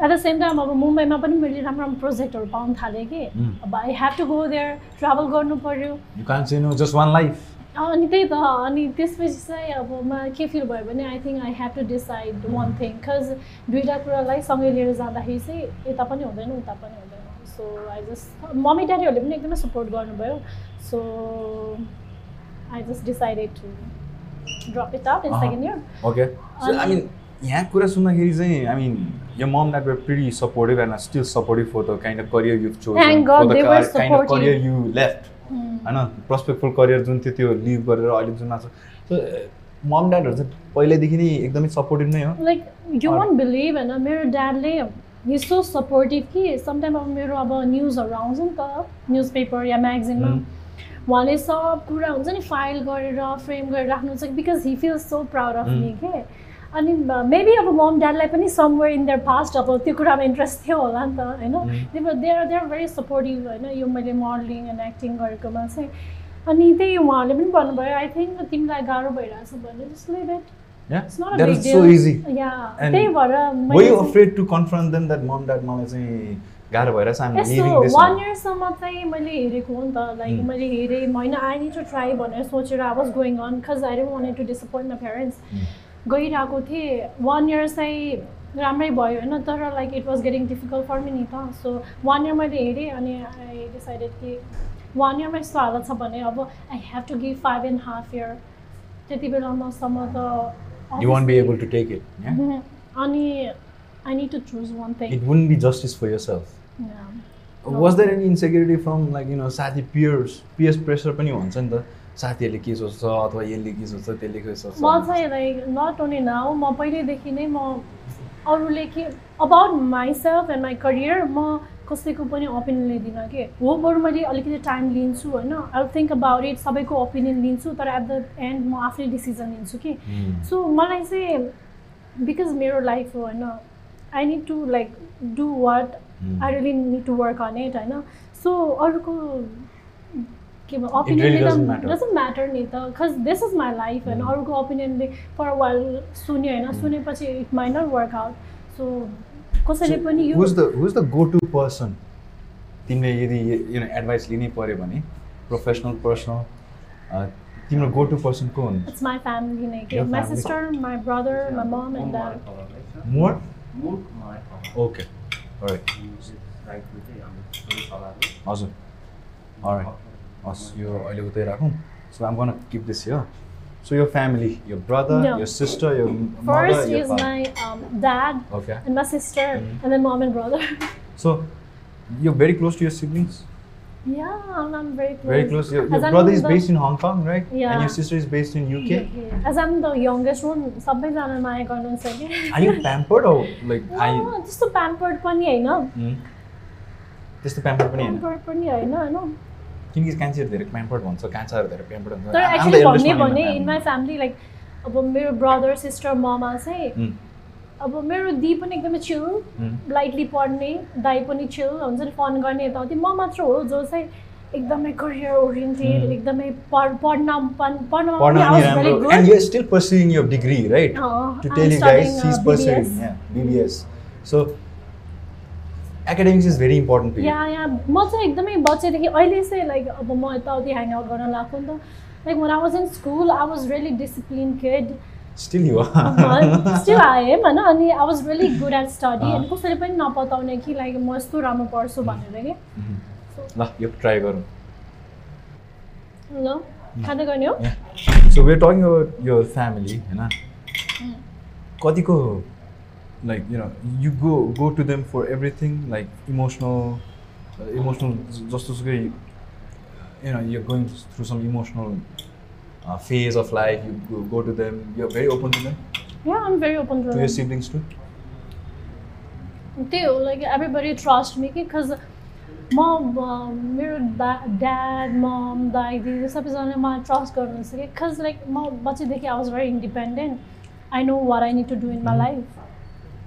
at the same time अब मुम्बईमा पनि मैले राम्रो राम्रो प्रोजेक्टहरू पाउनु थालेँ कि. अब I have to go there travel गर्नु पऱ्यो You can't say no. Just one life. अनि त्यही त अनि त्यसपछि चाहिँ अब मलाई के फिल भयो भने I think I have to decide one thing because दुइटा कुरालाई सँगै लिएर जाँदाखेरि चाहिँ यता पनि हुँदैन उता पनि हुँदैन सो आई जस्ट मम्मी ड्याडीहरूले पनि एकदमै सपोर्ट गर्नुभयो so I just decided to drop it out in. Second year यहाँ कुरा सुन्दाखेरि चाहिँ supportive and are still supportive for the kind of career you've chosen. Thank God for the they were car- kind of supportive. career you left. होइन प्रस्पेक्टफुल करियर जुन थियो त्यो लिभ गरेर अहिले जुन आएको छ सो मम ड्याडहरू चाहिँ पहिल्यैदेखि नै एकदमै सपोर्टिभ नै हो लाइक यु वन्ट बिलिभ होइन मेरो ड्याडले सो सपोर्टिभ कि समटाइम अब मेरो अब न्युजहरू आउँछ नि त न्युज पेपर या म्यागजिनमा Mm. उहाँले सब कुरा हुन्छ नि फाइल गरेर फ्रेम गरेर राख्नुहुन्छ because he feel so proud of. Me के अनि मेबी अब मम ड्याडलाई पनि समवेयर इन देयर पास्ट अब त्यो कुरामा इन्ट्रेस्ट थियो होला नि त होइन? Mm. They are very supportive होइन? यो मैले मोडलिङ एन्ड एक्टिङ गरेकोमा चाहिँ। अनि त्यही उहाँहरूले पनि भन्नुभयो आई थिङ्क तिमीलाई गाह्रो भइरहेछ भने. Yeah. And त्यही भएर गाह्रो वान इयरसम्म चाहिँ मैले हेरेको हो नि त। Like Mm. मैले हेरेँ होइन आई निड टु ट्राई भनेर सोचेर I was going on cause I don't want to disappoint my parents गइरहेको थिएँ। वान इयर चाहिँ राम्रै भयो होइन तर like it was getting difficult for me नि त। सो वान इयर मैले हेरेँ अनि आई डिसाइडेड कि वान इयरमा यस्तो हालत छ भने अब I have to give five and half year त्यति बेलामासम्म त you won't be able to take it Mhm. अनि I need to choose one thing it won't be justice for yourself was there any insecurity from like you know साथी पियर्स पियर्स प्रेसर पनि हुन्छ नि त? साथीहरूले के सोच्छ अथवा यसले के सोच्छ त्यसले के सोच्छ? म चाहिँ लाइक नट ओन्ली नाउ। म पहिल्यैदेखि नै म अरूले के about myself and my career म कसैको पनि ओपिनियन लिँदिनँ कि। हो बरु मैले अलिकति टाइम लिन्छु होइन? आई थिङ्क अबाउट इट सबैको ओपिनियन लिन्छु तर एट द एन्ड म आफ्नै डिसिजन लिन्छु कि। Hmm. सो मलाई चाहिँ बिकज मेरो लाइफ हो होइन? I need to like do what Hmm. I really need to work on it होइन? सो अरूको के भयो really opinion doesn't matter. Doesn't matter नि त cause this is my life होइन. अरूको ओपिनियनले फर वाइल सुन्यो होइन. सुनेपछि it might not work out so कसैले पनि यो द गो टु पर्सन तिमीले यदि यु नो एडभाइस लिनै पऱ्यो भने प्रोफेसनल पर्सनल तिम्रो गो टु पर्सन को हुन् इट्स माई फ्यामिली नै के my. Sister my brother my mom and dad more okay हजुर Alright. हस् यो अहिले उतै राखौँ so I'm gonna keep this यो सो यो फ्यामिली यो ब्रदर No. यो सिस्टर यो First mother is my um, dad okay and my sister Mm. and then mom and brother. So यो very close to your siblings yeah, I'm, I'm very close. Very close. Your, your As I'm brother is the- based in Hong Kong, right? And Yeah. your sister is based in UK. As I'm the youngest one, सबैजना माया गर्नुहुन्छ कि Are you pampered or like are you? अँ, त्यस्तो प्याम्पर्ड पनि होइन Hmm? त्यस्तो pampered पनि होइन प्याम्पर्ड पनि होइन होइन किनकि कान्छीहरू धेरै pampered भन्छ कान्छाहरू धेरै pampered हुन्छ तर एक्चुली eldest भन्ने भने इन माई. फ्यामिली लाइक अब मेरो ब्रदर सिस्टर ममा चाहिँ. अब मेरो दी पनि एकदमै चिल. लाइटली पढ्ने दाई पनि चिल हुन्छ नि फन गर्ने यताउति म मात्र हो जो चाहिँ एकदमै करियर ओरिएन्टेड. एकदमै पढ पढ्न पढ्न I पनि was very राम्रो good. and you're still pursuing your degree right अँ, to I'm tell you studying, guys uh, she's pursuing BBS. yeah BBS so academics is very important to you या या म चाहिँ एकदमै बच्चैदेखि अहिले चाहिँ लाइक अब म यताउति ह्याङ आउट गर्न लाग्छु नि त like when I was in school I was really disciplined kid still you are still I am होइन अनि I was really good at study. अनि कसैले पनि नपताउने कि लाइक म यस्तो राम्रो पढ्छु भनेर कि Mhm. ल यो ट्राई गरौँ ल खाँदै गर्ने हो so we're talking about your family होइन कतिको like you know you go go to them for everything like emotional emotional जस्तो सुकै you know you going through some emotional phase of life you go to them you very open to them yeah I'm very open to your siblings to त्यही हो लाइक एभ्रीबडी ट्रस्ट मी कि खज म uh, मेरो दा ड्याड मम दाइ दिदी सबैजनाले मलाई ट्रस्ट गर्नुहुन्छ कि खज लाइक म बच्चैदेखि I was very independent I know what I need to do in my life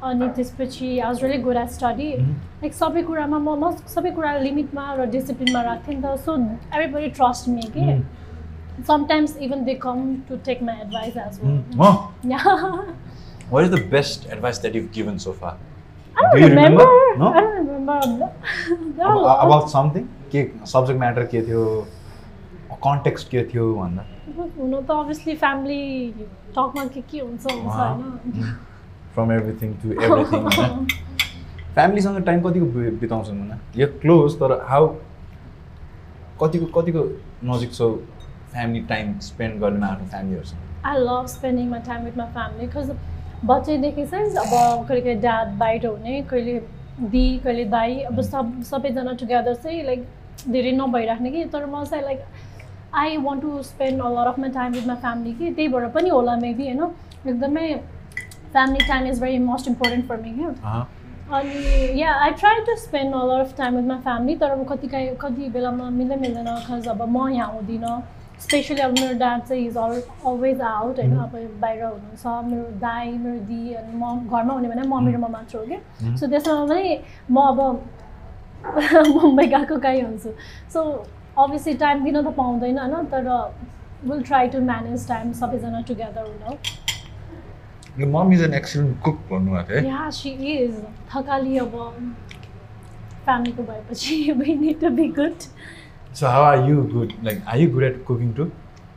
अनि त्यसपछि I was really good at study like सबै कुरामा म म सबै कुरा लिमिटमा र डिसिप्लिनमा राख्थेँ नि त। So everybody trust me के sometimes even they come to take my advice as well is the best advice that you given so far about something के सब्जेक्ट म्याटर के थियो कन्टेक्स्ट के थियो भन्दा हुन त अभियसली फ्यामिली टकमा के के हुन्छ हुन्छ होइन फ्रम एभ्रिथिङ टु एभ्रिथिङ होइन फ्यामिलीसँग टाइम कतिको बि- बिताउँछन् भने यो क्लोज तर हाउ कतिको कतिको नजिक छौ फ्यामिली टाइम स्पेन्ड गर्नेमा आफ्नो फ्यामिलीहरूसँग I love spending my time with my family because बच्चैदेखि चाहिँ अब कहिले कहिले ड्याड बाहिर हुने कहिले दि कहिले दाई अब सब सबैजना टुगेदर चाहिँ लाइक धेरै नभइराख्ने कि। तर म चाहिँ like I want to spend a lot of my time with my family कि। त्यही भएर पनि होला मेबी होइन एकदमै family time is very most important for me क्या अनि yeah I try to spend a lot of time with my family तर अब कति काहीँ कति बेलामा मिल्दै मिल्दैन खज अब म यहाँ हुँदिनँ स्पेसली अब मेरो ड्याड चाहिँ इज अल अलवेज आउट होइन अब बाहिर हुनुहुन्छ मेरो दाई मेरो दि अनि म घरमा हुने भने म मेरो म मात्र हो कि सो त्यसमा पनि म अब मुम्बई गएको काहीँ हुन्छु सो अभियसली टाइम दिन त पाउँदैन होइन तर will try to manage time सबैजना टुगेदर हुन mom is an excellent cook भन्नुभएको थियो है या सी इज थकाली अब फ्यामिलीको भएपछि we need to be good so how are you good like are you good at cooking too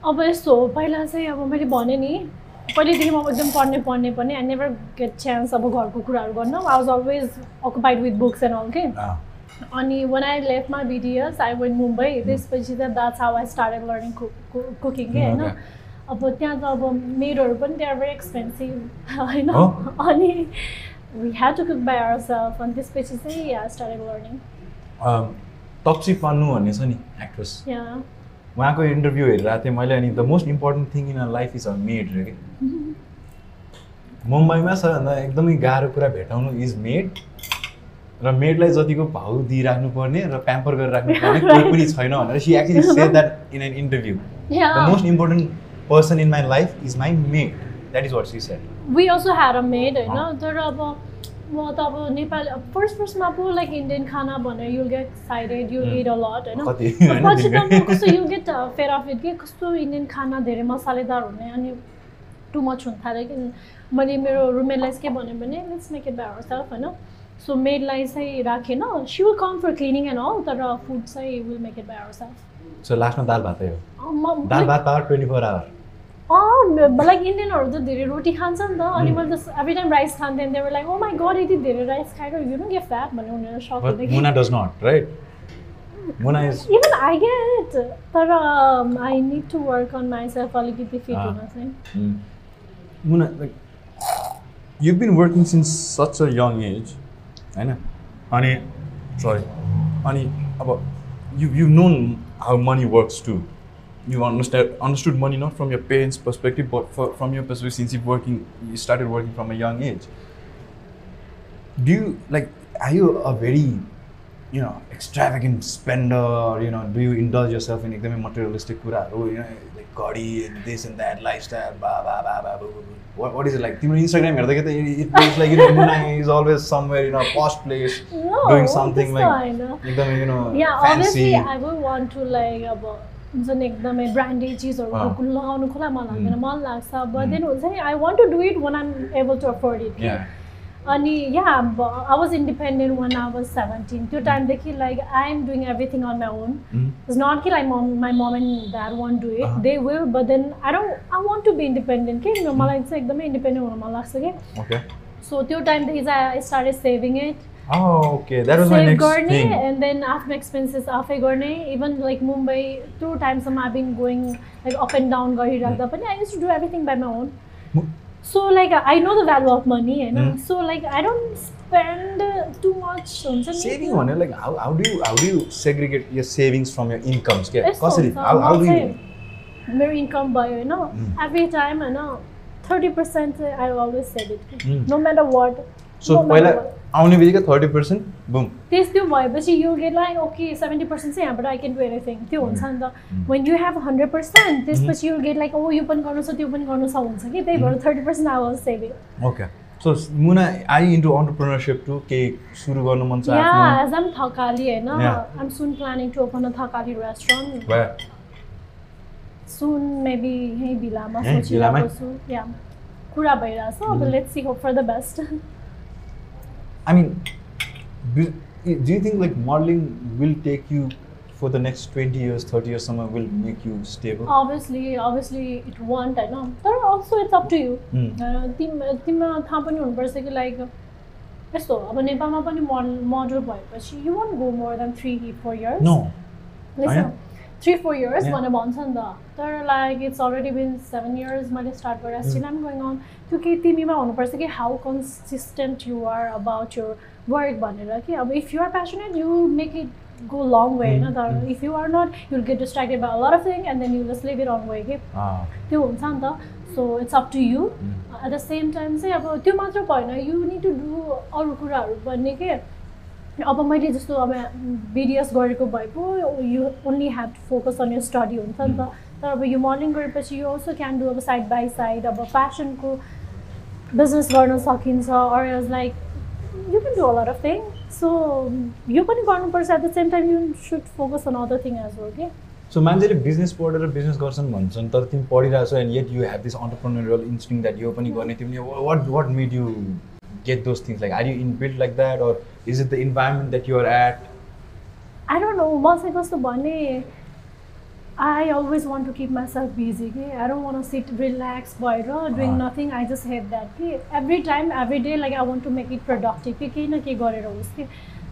अब यस्तो हो पहिला चाहिँ अब मैले भनेँ नि पहिल्यैदेखि म एकदम पढ्ने पढ्ने पनि आई नेभर गेट चान्स अब घरको कुराहरू गर्न I was always occupied with books and all के अनि when I left my BDS I went Mumbai त्यसपछि चाहिँ that's how I started learning cooking के होइन अब त्यहाँ त अब मेडहरू पनि त्यहाँ भेरी एक्सपेन्सिभ होइन? अनि we had to cook by our self अनि त्यसपछि चाहिँ स्टार्टेड लर्निङ तप्सी पान्नु भन्ने छ नि एक्ट्रेस उहाँको इन्टरभ्यू हेरिरहेको थिएँ मैले अनि the most important thing in life is a maid रे कि मुम्बईमा सबैभन्दा एकदमै गाह्रो कुरा भेटाउनु इज मेड र मेडलाई जतिको भाउ दिइराख्नु पर्ने र प्याम्पर गरेर राख्नु पर्ने कोही पनि छैन भनेर she actually say that in an interview the. Most important person in my life is my maid that is what she said we also had a maid. होइन तर अब म त अब नेपाली फर्स्ट फर्स्टमा पो लाइक इन्डियन खाना भनेर you'll get you'll Mm. It a lot होइन पछि त कस्तो you'll get fair of it कि कस्तो इन्डियन खाना धेरै मसालेदार हुने अनि टु मच हुन थाल्यो कि मैले मेरो रुममेटलाई चाहिँ के भन्यो भने let's make it by our self होइन सो मेडलाई चाहिँ राखेन she will come for cleaning and all तर फुड चाहिँ will make it by our self so लास्टमा दाल भातै हो। दाल भात power twenty four hour like इन्डियनहरू त धेरै रोटी खान्छ नि त अनि. मैले त एभ्री टाइम राइस खान्थेँ अनि they were like oh my God यति धेरै राइस खाएर यु नो गेट फ्याट भन्ने उनीहरू सक Muna Muna is even I get तर I need to work on myself अलिकति फिट. हुन चाहिँ. Muna, like, you've been working since such a young age, होइन अनि सरी अनि अब you you've known how money works too. You understand understood money not from your parents' perspective, but for, from your perspective since you've working you started working from a young age. Do you like are you a very you know extravagant spender or you know do you indulge yourself in एकदमै materialistic कुराहरू you know like घडी and this and that lifestyle blah blah blah blah blah, blah, blah. What, what is it like तिम्रो इन्स्टाग्राम हेर्दाखेरि त it feels like you know Muna is always somewhere in a posh place No, doing something त्यस्तो like होइन एकदमै you know Yeah, fancy obviously I would want to like अब हुन्छ नि एकदमै ब्रान्डेड चिजहरू। लगाउनु खोला मन लाग्दैन. मन लाग्छ बट. देन हुन्छ नि I want to do it when I'm able to afford it अनि yeah I was independent when I was seventeen त्यो टाइमदेखि like I am doing everything on my own. It's not कि like mom my mom and that want do it. They will but then I don't I want to be independent कि मलाई चाहिँ एकदमै इन्डिपेन्डेन्ट हुन मन लाग्छ कि सो त्यो टाइमदेखि चाहिँ I started saving it oh okay. That was my save next गर्ने एन्ड देन आफ्नो एक्सपेन्सेस आफै गर्ने इभन लाइक मुम्बई त्यो टाइमसम्म I been going like up and down गरिराख्दा पनि I use to do everything by my own so like I know the value of money होइन. So like I don't spend too much हुन्छ नि saving भने like how, how do you how do you segregate your savings from your incomes? क्या यस्तो कसरी do you? चाहिँ मेरो इन्कम भयो होइन. एभ्री टाइम होइन थर्टी पर्सेन्ट चाहिँ I always save it. No matter what so पहिला आउने बित्तिकै थर्टी पर्सेन्ट बुम त्यस त्यो भएपछि you get like okay seventy percent चाहिँ यहाँबाट आई क्यान डु एनिथिङ त्यो हुन्छ नि त। When you have hundred percent त्यसपछि यु गेट लाइक ओ यो पनि गर्नु छ त्यो पनि गर्नु छ हुन्छ कि? त्यही भएर thirty percent I was saving okay so Muna I into entrepreneurship to केही सुरु गर्नु मन छ या एज एम थकाली होइन? Yeah. I'm soon planning to open a Thakali restaurant Where? Soon maybe यहीँ भिलामै? सोचिरहेको छु या कुरा भइरहेछ अब. Let's see hope for the best I mean, do, you think like modeling will take you for the next 20 years, 30 years, somewhere will make you stable? Obviously obviously it won't होइन तर also it's up to you Mm. तिम तिमीलाई थाहा पनि हुनुपर्छ कि लाइक यस्तो अब नेपालमा पनि मोडल मोडल भएपछि you won't go more than three four years No. Three four years. भनेर भन्छ नि त तर like it's already been seven years मैले स्टार्ट गरेर. स्टिल आम गोइङ अन त्यो केही तिमीमा हुनुपर्छ कि how consistent you are about your work भनेर कि अब if you are passionate you make it go long way होइन. तर. If you are not you'll get distracted by lot of thing and then you just leave it on way कि. त्यो हुन्छ नि त so it's up to you. At the same time चाहिँ अब त्यो मात्र भएन यु निड टु डु अरू कुराहरू पनि के अब मैले जस्तो अब बिडिएस गरेको भए पो you only have to focus on your study हुन्छ नि त। तर अब यो मोडलिङ गरेपछि यु अल्सो क्यान डु अब साइड बाई साइड अब फेसनको बिजनेस गर्न सकिन्छ। Or is like you can do a lot of thing so यो पनि गर्नुपर्छ। At the same time you should focus on other thing as well के सो मान्छेले बिजनेस पढेर बिजनेस गर्छन् भन्छन् तर तिमी पढिरहेको छ and yet you have this entrepreneurial instinct that यो पनि गर्ने। तिमीले what what made you like are you in build like that or is it the environment that you're at म चाहिँ कस्तो भने I always want to keep myself busy कि I don't want sit relax भएर डुइङ अँ। Nothing I just have that कि every time every day like I want to make it productive कि केही न केही गरेर होस् कि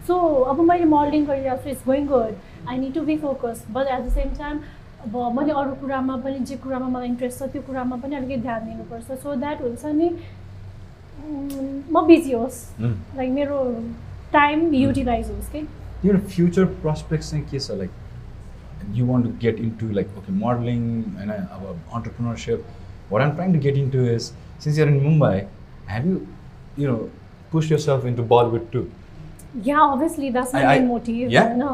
सो अब मैले मोडलिङ गरिरहेको छु it's going good I need to be focus but at the same time अब मैले अरू कुरामा पनि जे कुरामा मलाई इन्ट्रेस्ट छ त्यो कुरामा पनि अलिकति ध्यान दिनुपर्छ सो द्याट हुन्छ नि म बिजी होस् Mm. लाइक मेरो टाइम युटिलाइज होस् कि तिम्रो फ्युचर प्रस्पेक्ट चाहिँ के छ like you want to get into like okay modelling होइन अब entrepreneurship what I'm trying to get into is since you're in Mumbai have you you know push your self into Bollywood to Yeah, obviously that's my I- I- main motive. yeah? No,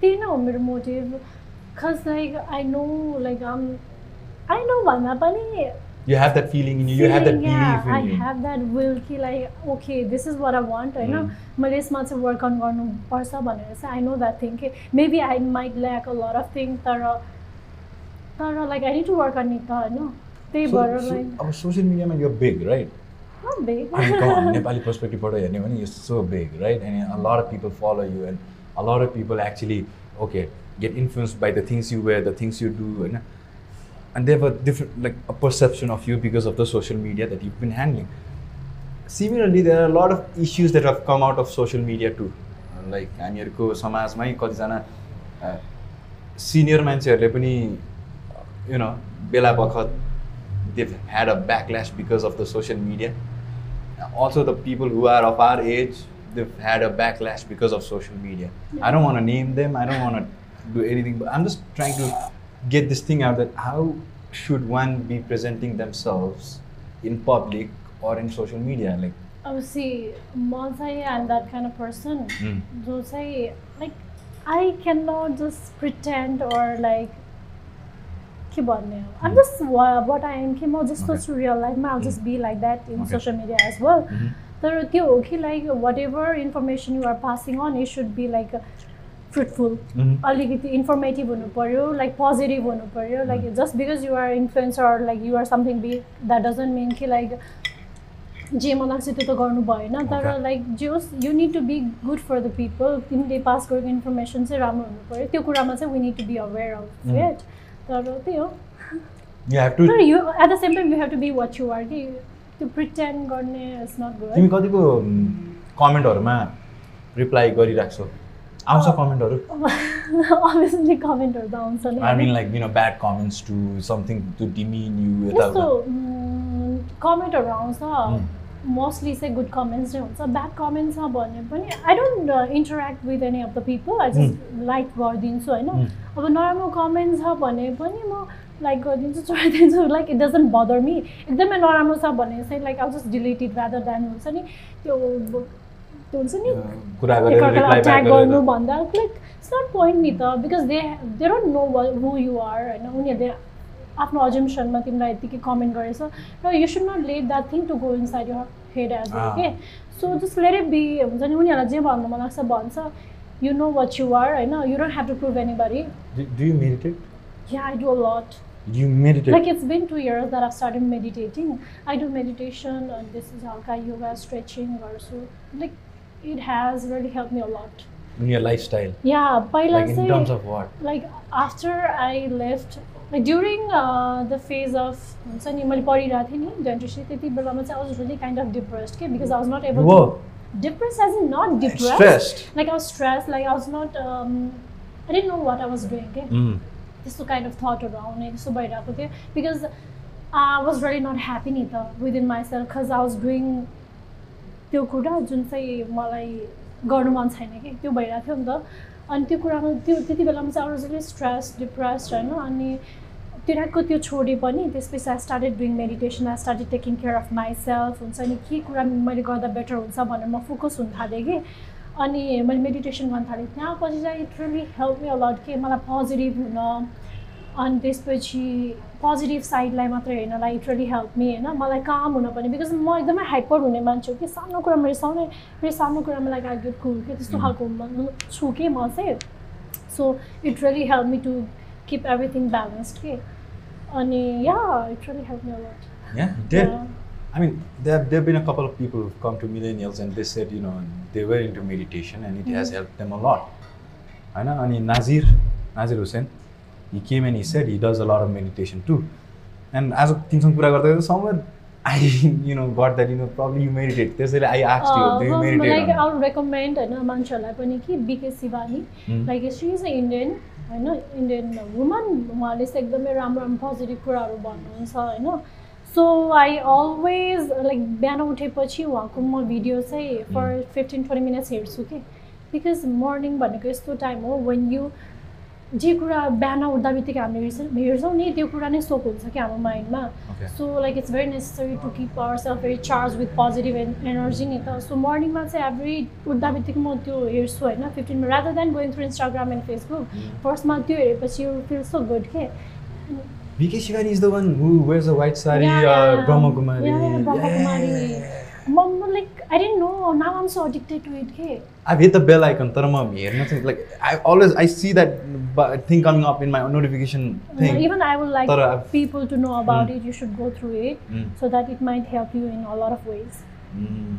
त्यही नै हो मेरो motive. Cause like I know like I'm I know भन्दा पनि you you have that feeling, yeah, believe I in you have that will कि like okay this is what I want होइन. मैले यसमा चाहिँ वर्क अन गर्नुपर्छ भनेर चाहिँ आई नो द्याट थिङ कि maybe I might lack a lot of thing तर तर like I need to work on it त होइन त्यही भएर लाइक अब सोसियल मिडियामा यो बिग राइट. नेपाली पर्सपेक्टिभबाट हेर्ने भने yes so big right and a lot of people follow you and a lot of people actually okay get influence by the things you wear the things you do होइन and they've a different like a perception of you because of the social media that you been handling similarly there are lot of issues that have come out of social media to like हामीहरूको समाजमै कतिजना सिनियर मान्छेहरूले पनि यु नो बेला बखत they've had a backlash because of the social media. Also, the people who are of our age, they've had a backlash because of social media. I don't want to name them. I don't want to do anything, but I'm just trying to get this thing out that how should one be presenting themselves in public or in social media? Like, अब सी म चाहिँ I'm that kind of person Mm. जो चाहिँ like I can not just pretend or like के भन्ने I'm just what I am कि म जस्तो Okay. छु रियल लाइफमा I just be like that in Okay. Social media as well Mhm. तर त्यो हो कि like whatever information you are passing on it should be like fruitful Mhm. अलिकति इन्फर्मेटिभ हुनु पऱ्यो लाइक पोजिटिभ हुनु पऱ्यो like. Just because you are influencer like you are something be that doesn't mean कि लाइक जे मन लाग्छ त्यो त गर्नु भएन तर. लाइक जे होस् you need to be good for the people तिमीले पास गरेको इन्फर्मेसन चाहिँ राम्रो हुनु पऱ्यो त्यो कुरामा चाहिँ we need to be aware of. It तर त्यही हो. तर you at the same time you have to be are कि त्यो प्रिटेन्ड गर्ने इज नट तिमी कतिको कमेन्टहरूमा रिप्लाई गरिराख्छौ आउँछ कमेन्टहरू? अभियसली कमेन्टहरू त आउँछ नि। Like you know, bad comments to something to demean you. यस्तो यताउता। कमेन्टहरू आउँछ। मोस्टली चाहिँ गुड कमेन्ट्स नै हुन्छ। ब्याड कमेन्ट्स छ भने पनि I don't interact with any of the people I just like गरिदिन्छु होइन. अब नराम्रो कमेन्ट छ भने पनि म लाइक गरिदिन्छु छोडिदिन्छु। Like it doesn't bother me एकदमै नराम्रो छ भने चाहिँ like I just deleted rather than हुन्छ नि त्यो हुन्छ नि कुरा गरेर एकअर्कालाई रिप्लाई अट्याक ब्याक गर्नु गरेर भन्दा लाइक इट्स नट पोइन्ट नि त because they they don't know who you are होइन उनीहरूले आफ्नो अजम्सनमा तिमीलाई यत्तिकै कमेन्ट गरेछ र you should not let that thing to go inside your head as. के so just let it be हुन्छ नि उनीहरूलाई जे भन्नु मन लाग्छ भन्छ you know what you are होइन you don't have to prove anybody? Yeah I do lot You meditate? Like it's been two years that I've started meditating. I do meditation and this is halka yoga, stretching also. Like it has really helped me a lot. in your lifestyle? Yeah, पहिला Like in चाहिँ terms of what? like after I left like during uh, the phase of हुन्छ नि मैले पढिरहेको थिएँ नि डेन्टिस्ट्री त्यति बेलामा चाहिँ I was really kind of depressed के because I was not able Whoa. to depressed as in not depressed Stressed. like I was stressed like I was not um, I didn't know what I was doing के Mm. त्यस्तो काइन्ड अफ थटहरू आउने त्यस्तो भइरहेको थियो. Because I was really not happy नि त within myself cause I was doing त्यो कुरा जुन चाहिँ मलाई गर्नु मन छैन कि त्यो भइरहेको थियो नि त. अनि त्यो कुरामा त्यो त्यति बेलामा चाहिँ रियली स्ट्रेस डिप्रेस्ड होइन? अनि ट्याकको त्यो छोडे पनि त्यसपछि I started doing meditation I started taking care of myself हुन्छ नि? के कुरा मैले गर्दा बेटर हुन्छ भनेर म फोकस हुन थालेँ कि। अनि मैले मेडिटेसन गर्न थालेँ त्यहाँपछि चाहिँ it really help me a lot के मलाई पोजिटिभ हुन अनि त्यसपछि पोजिटिभ साइडलाई मात्रै हेर्नलाई इट रियली हेल्प मी होइन। मलाई काम हुन पनि बिकज म एकदमै हाइपर हुने मान्छे हो कि सानो रिसाउने फेरि सानो कुरामा लाइक आई गेट कुल के त्यस्तो. खालको छु कि म चाहिँ। So it really help me to keep everything balanced के। अनि yeah it really help me a lot. I mean, there have, there have been a couple of people who've come to millennials and they said, you know, they were into meditation and it has Mhm. helped them a lot. होइन अनि Nazir Nazir Hussain he came and he said he does a lot of meditation too and आज तिमीसँग कुरा गर्दा गर्दा summer I you know got that you know problem you meditate त्यसैले I आक्स you do you like meditate out recommend होइन मान्छेहरूलाई पनि कि BK Shivani Hmm. Like she is a Indian होइन इन्डियन वुमन उहाँले चाहिँ एकदमै राम्रो राम्रो पोजिटिभ कुराहरू भन्नुहुन्छ होइन सो आई अलवेज लाइक बिहान उठेपछि उहाँको म भिडियो चाहिँ फर फिफ्टिन ट्वेन्टी मिनट्स हेर्छु कि। बिकज मर्निङ भनेको यस्तो टाइम हो वेन यु जे कुरा बिहान उठ्दा बित्तिकै हामीले हेर्छ हेर्छौँ नि त्यो कुरा नै सोक हुन्छ कि हाम्रो माइन्डमा. So like it's very necessary to keep ourself very charge with positive energy नि त। सो मर्निङमा चाहिँ एभ्री उठ्दा बित्तिकै म त्यो हेर्छु होइन fifteen rather than going through Instagram and Facebook फर्स्टमा त्यो हेरेपछि यु फिल सो गुड के? Vicky Shivani is the one who wears a white sari, yeah, uh, Brahma Kumari. Yeah, yeah, Brahma Kumari. Mom, like, I didn't know. Now I'm so addicted to it. Hey. I've hit the bell icon, Tarama Nothing like I always I see that thing coming up in my notification thing. Even I would like Tara, people to know about mm. it. You should go through it mm. so that it might help you in a lot of ways. Mm.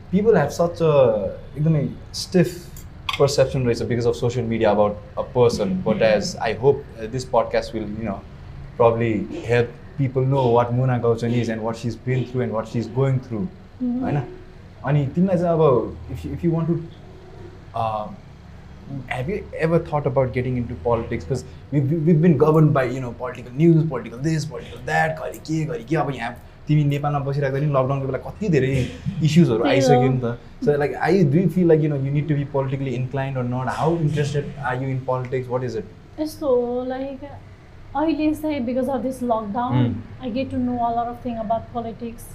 People have such a एकदमै स्टिफ पर्सेप्सन रहेछ because of social media about a person but as I hope this podcast will you know probably help people know what Muna Gauchan is and what she is been through and what she is going through होइन अनि तिमीलाई चाहिँ अब if if you want to have you ever thought about getting into politics? Because we've, we've been governed by, you know, political news, political this, political that, घरि के घरि के अब यहाँ तिमी नेपालमा बसिरहेको नि लकडाउनको बेला कति धेरै इस्युजहरू आइसक्यो। नि त so like I do feel like you know you need to be politically inclined or not how interested are you in politics what is it यस्तो लाइक अहिले चाहिँ because of this lockdown. I get to know a lot of thing about politics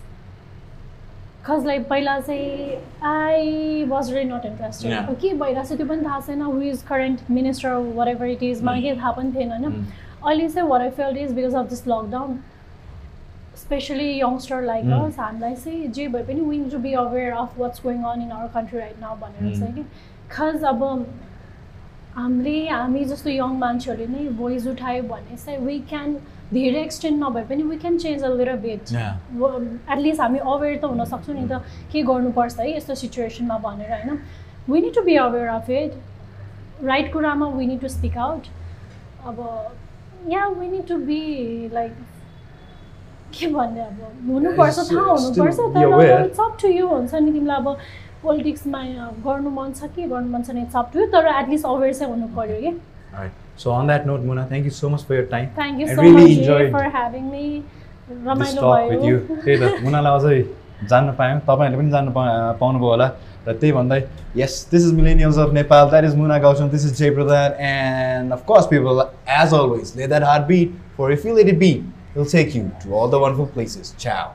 cause like पहिला चाहिँ I was very not interested. के भइरहेको छ त्यो पनि थाहा छैन who is current minister whatever it is मलाई केही थाहा पनि थिएन होइन Mm. अहिले चाहिँ what I felt is because of this lockdown specially youngster like. Us हामीलाई चाहिँ जे भए पनि win to be aware of what's going on in our country right now भनेर. चाहिँ कि खज अब हामीले हामी जस्तो यङ मान्छेहरूले नै भोइस उठायो भने चाहिँ वी क्यान धेरै एक्सटेन्ड नभए पनि we can change a little bit at least हामी अवेर त हुन सक्छौँ नि त के गर्नुपर्छ है यस्तो सिचुएसनमा भनेर होइन we need to be aware of it right कुरामा we need to speak out अब yeah we need to be like के भन्ने अब हुनुपर्छ थाहा हुनुपर्छ तर. इट्स अप टु यु हुन्छ नि तिमीलाई अब पोलिटिक्समा गर्नु मन छ कि गर्नु मन छैन इट्स अप टु यु तर एटलिस्ट अवेर चाहिँ हुनु पऱ्यो कि. So on that note, Muna, thank you so much for your time. Thank you I so really much enjoyed for having me this talk with you. त्यही त मुनालाई अझै जान्न पायौँ तपाईँहरूले पनि जान्न पा पाउनुभयो होला र त्यही भन्दै yes this is millennials of Nepal that is Muna Gauchan this is Jay Pradhan and of course people as always lay that heart for if you let it be He'll take you to all the wonderful places. Ciao.